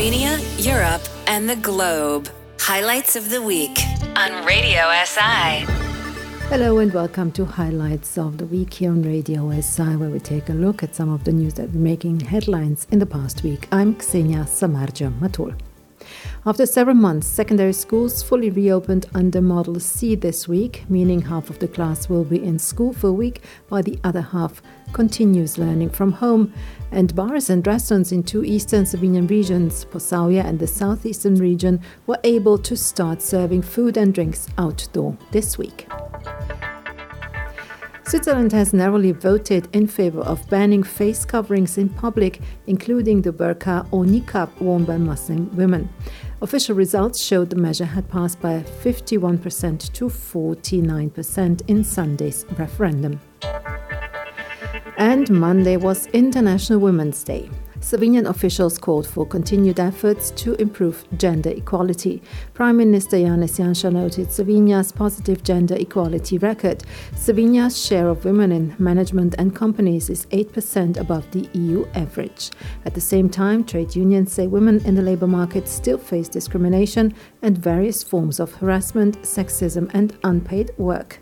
Slovenia, Europe, and the globe. Highlights of the week on Radio SI. Hello and welcome to Highlights of the Week here on Radio SI, where we take a look at some of the news that are making headlines in the past week. I'm Ksenia Samarja Matul. After several months, secondary schools fully reopened under Model C this week, meaning half of the class will be in school for a week, while the other half continues learning from home. And bars and restaurants in two eastern Slovenian regions, Posavje and the southeastern region, were able to start serving food and drinks outdoor this week. Switzerland has narrowly voted in favor of banning face coverings in public, including the burqa or niqab worn by Muslim women. Official results showed the measure had passed by 51% to 49% in Sunday's referendum. And Monday was International Women's Day. Slovenian officials called for continued efforts to improve gender equality. Prime Minister Janez Janša noted Slovenia's positive gender equality record. Slovenia's share of women in management and companies is 8% above the EU average. At the same time, trade unions say women in the labor market still face discrimination and various forms of harassment, sexism, and unpaid work.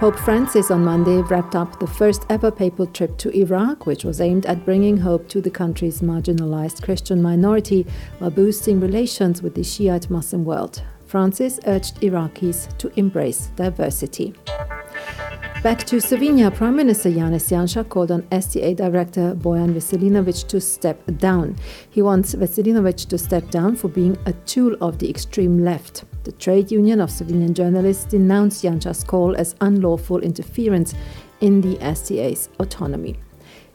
Pope Francis on Monday wrapped up the first ever papal trip to Iraq, which was aimed at bringing hope to the country's marginalized Christian minority while boosting relations with the Shiite Muslim world. Francis urged Iraqis to embrace diversity. Back to Slovenia, Prime Minister Janez Janša called on STA Director Bojan Veselinovic to step down. He wants Veselinovic to step down for being a tool of the extreme left. The trade union of Slovenian journalists denounced Janša's call as unlawful interference in the STA's autonomy.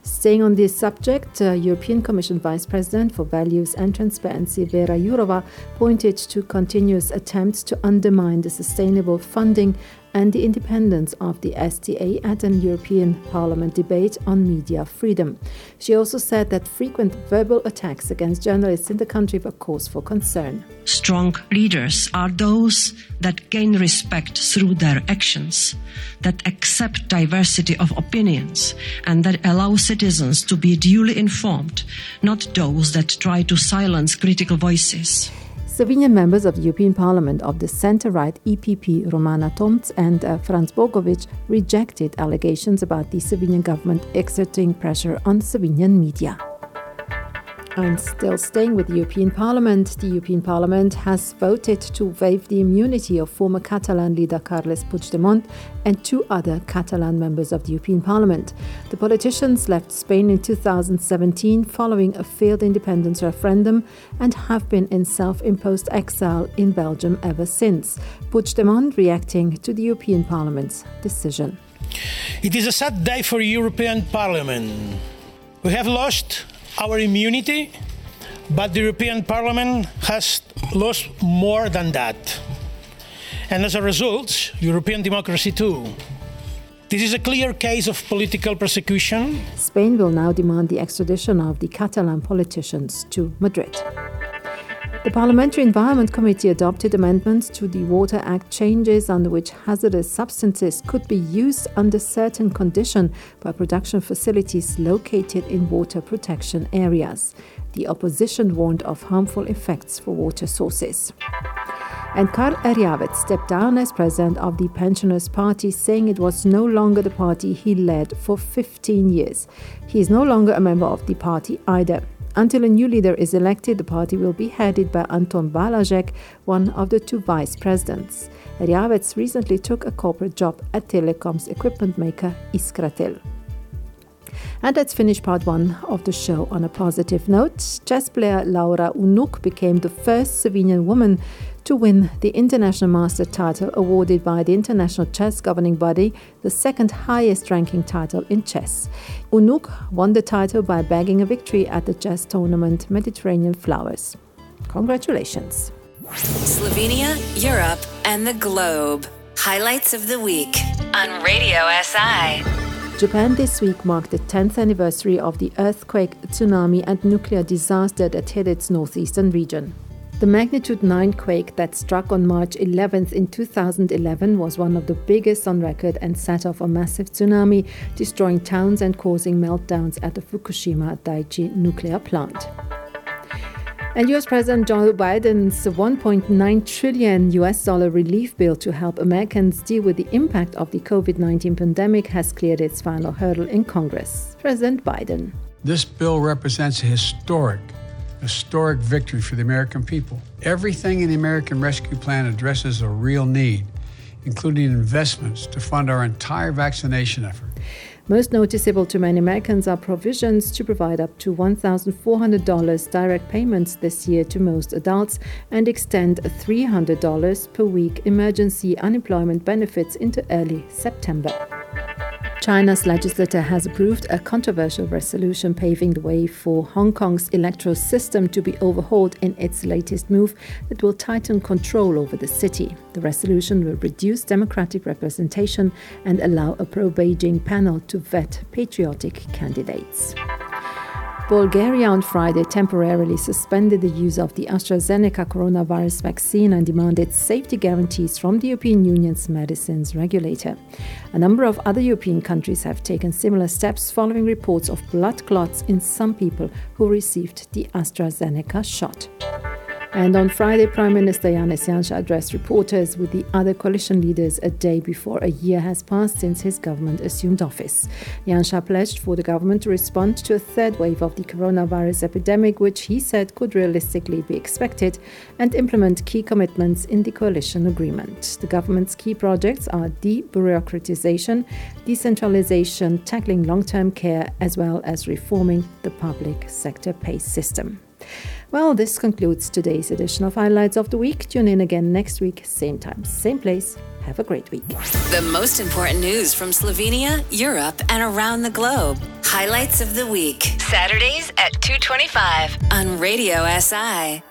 Staying on this subject, uh, European Commission Vice President for Values and Transparency Vera Jourova pointed to continuous attempts to undermine the sustainable funding and the independence of the STA at an European Parliament debate on media freedom. She also said that frequent verbal attacks against journalists in the country were cause for concern. Strong leaders are those that gain respect through their actions, that accept diversity of opinions, and that allow citizens to be duly informed, not those that try to silence critical voices. Slovenian members of the European Parliament of the centre-right EPP Romana Tomc and uh, Franc Bogovič rejected allegations about the Slovenian government exerting pressure on Slovenian media. And still staying with the European Parliament, the European Parliament has voted to waive the immunity of former Catalan leader Carles Puigdemont and two other Catalan members of the European Parliament. The politicians left Spain in 2017 following a failed independence referendum and have been in self imposed exile in Belgium ever since. Puigdemont reacting to the European Parliament's decision. It is a sad day for the European Parliament. We have lost our immunity, but the European Parliament has lost more than that. And as a result, European democracy too. This is a clear case of political persecution. Spain will now demand the extradition of the Catalan politicians to Madrid. The Parliamentary Environment Committee adopted amendments to the Water Act changes under which hazardous substances could be used under certain conditions by production facilities located in water protection areas. The opposition warned of harmful effects for water sources. And Karl Erjavec stepped down as president of the Pensioners Party, saying it was no longer the party he led for 15 years. He is no longer a member of the party either. Until a new leader is elected, the party will be headed by Anton Balažek, one of the two vice presidents. Erjavec recently took a corporate job at Telecom's equipment maker Iskratel. And let's finish part one of the show on a positive note. Chess player Laura Unuk became the first Slovenian woman to win the International Master title awarded by the International Chess Governing Body, the second highest ranking title in chess. Unuk won the title by bagging a victory at the chess tournament Mediterranean Flowers. Congratulations. Slovenia, Europe, and the globe. Highlights of the week on Radio SI. Japan this week marked the 10th anniversary of the earthquake, tsunami, and nuclear disaster that hit its northeastern region. The magnitude 9 quake that struck on March 11th in 2011 was one of the biggest on record and set off a massive tsunami, destroying towns and causing meltdowns at the Fukushima Daiichi nuclear plant. And US President Joe Biden's 1.9 trillion US dollar relief bill to help Americans deal with the impact of the COVID 19 pandemic has cleared its final hurdle in Congress. President Biden. This bill represents a historic, historic victory for the American people. Everything in the American Rescue Plan addresses a real need, including investments to fund our entire vaccination effort. Most noticeable to many Americans are provisions to provide up to $1,400 direct payments this year to most adults and extend $300 per week emergency unemployment benefits into early September. China's legislature has approved a controversial resolution paving the way for Hong Kong's electoral system to be overhauled in its latest move that will tighten control over the city. The resolution will reduce democratic representation and allow a pro Beijing panel to vet patriotic candidates. Bulgaria on Friday temporarily suspended the use of the AstraZeneca coronavirus vaccine and demanded safety guarantees from the European Union's medicines regulator. A number of other European countries have taken similar steps following reports of blood clots in some people who received the AstraZeneca shot. And on Friday, Prime Minister Janez Janša addressed reporters with the other coalition leaders a day before a year has passed since his government assumed office. Janša pledged for the government to respond to a third wave of the coronavirus epidemic, which he said could realistically be expected, and implement key commitments in the coalition agreement. The government's key projects are debureaucratization, decentralization, tackling long term care, as well as reforming the public sector pay system. Well, this concludes today's edition of Highlights of the Week. Tune in again next week, same time, same place. Have a great week. The most important news from Slovenia, Europe, and around the globe. Highlights of the Week. Saturdays at 225 on Radio SI.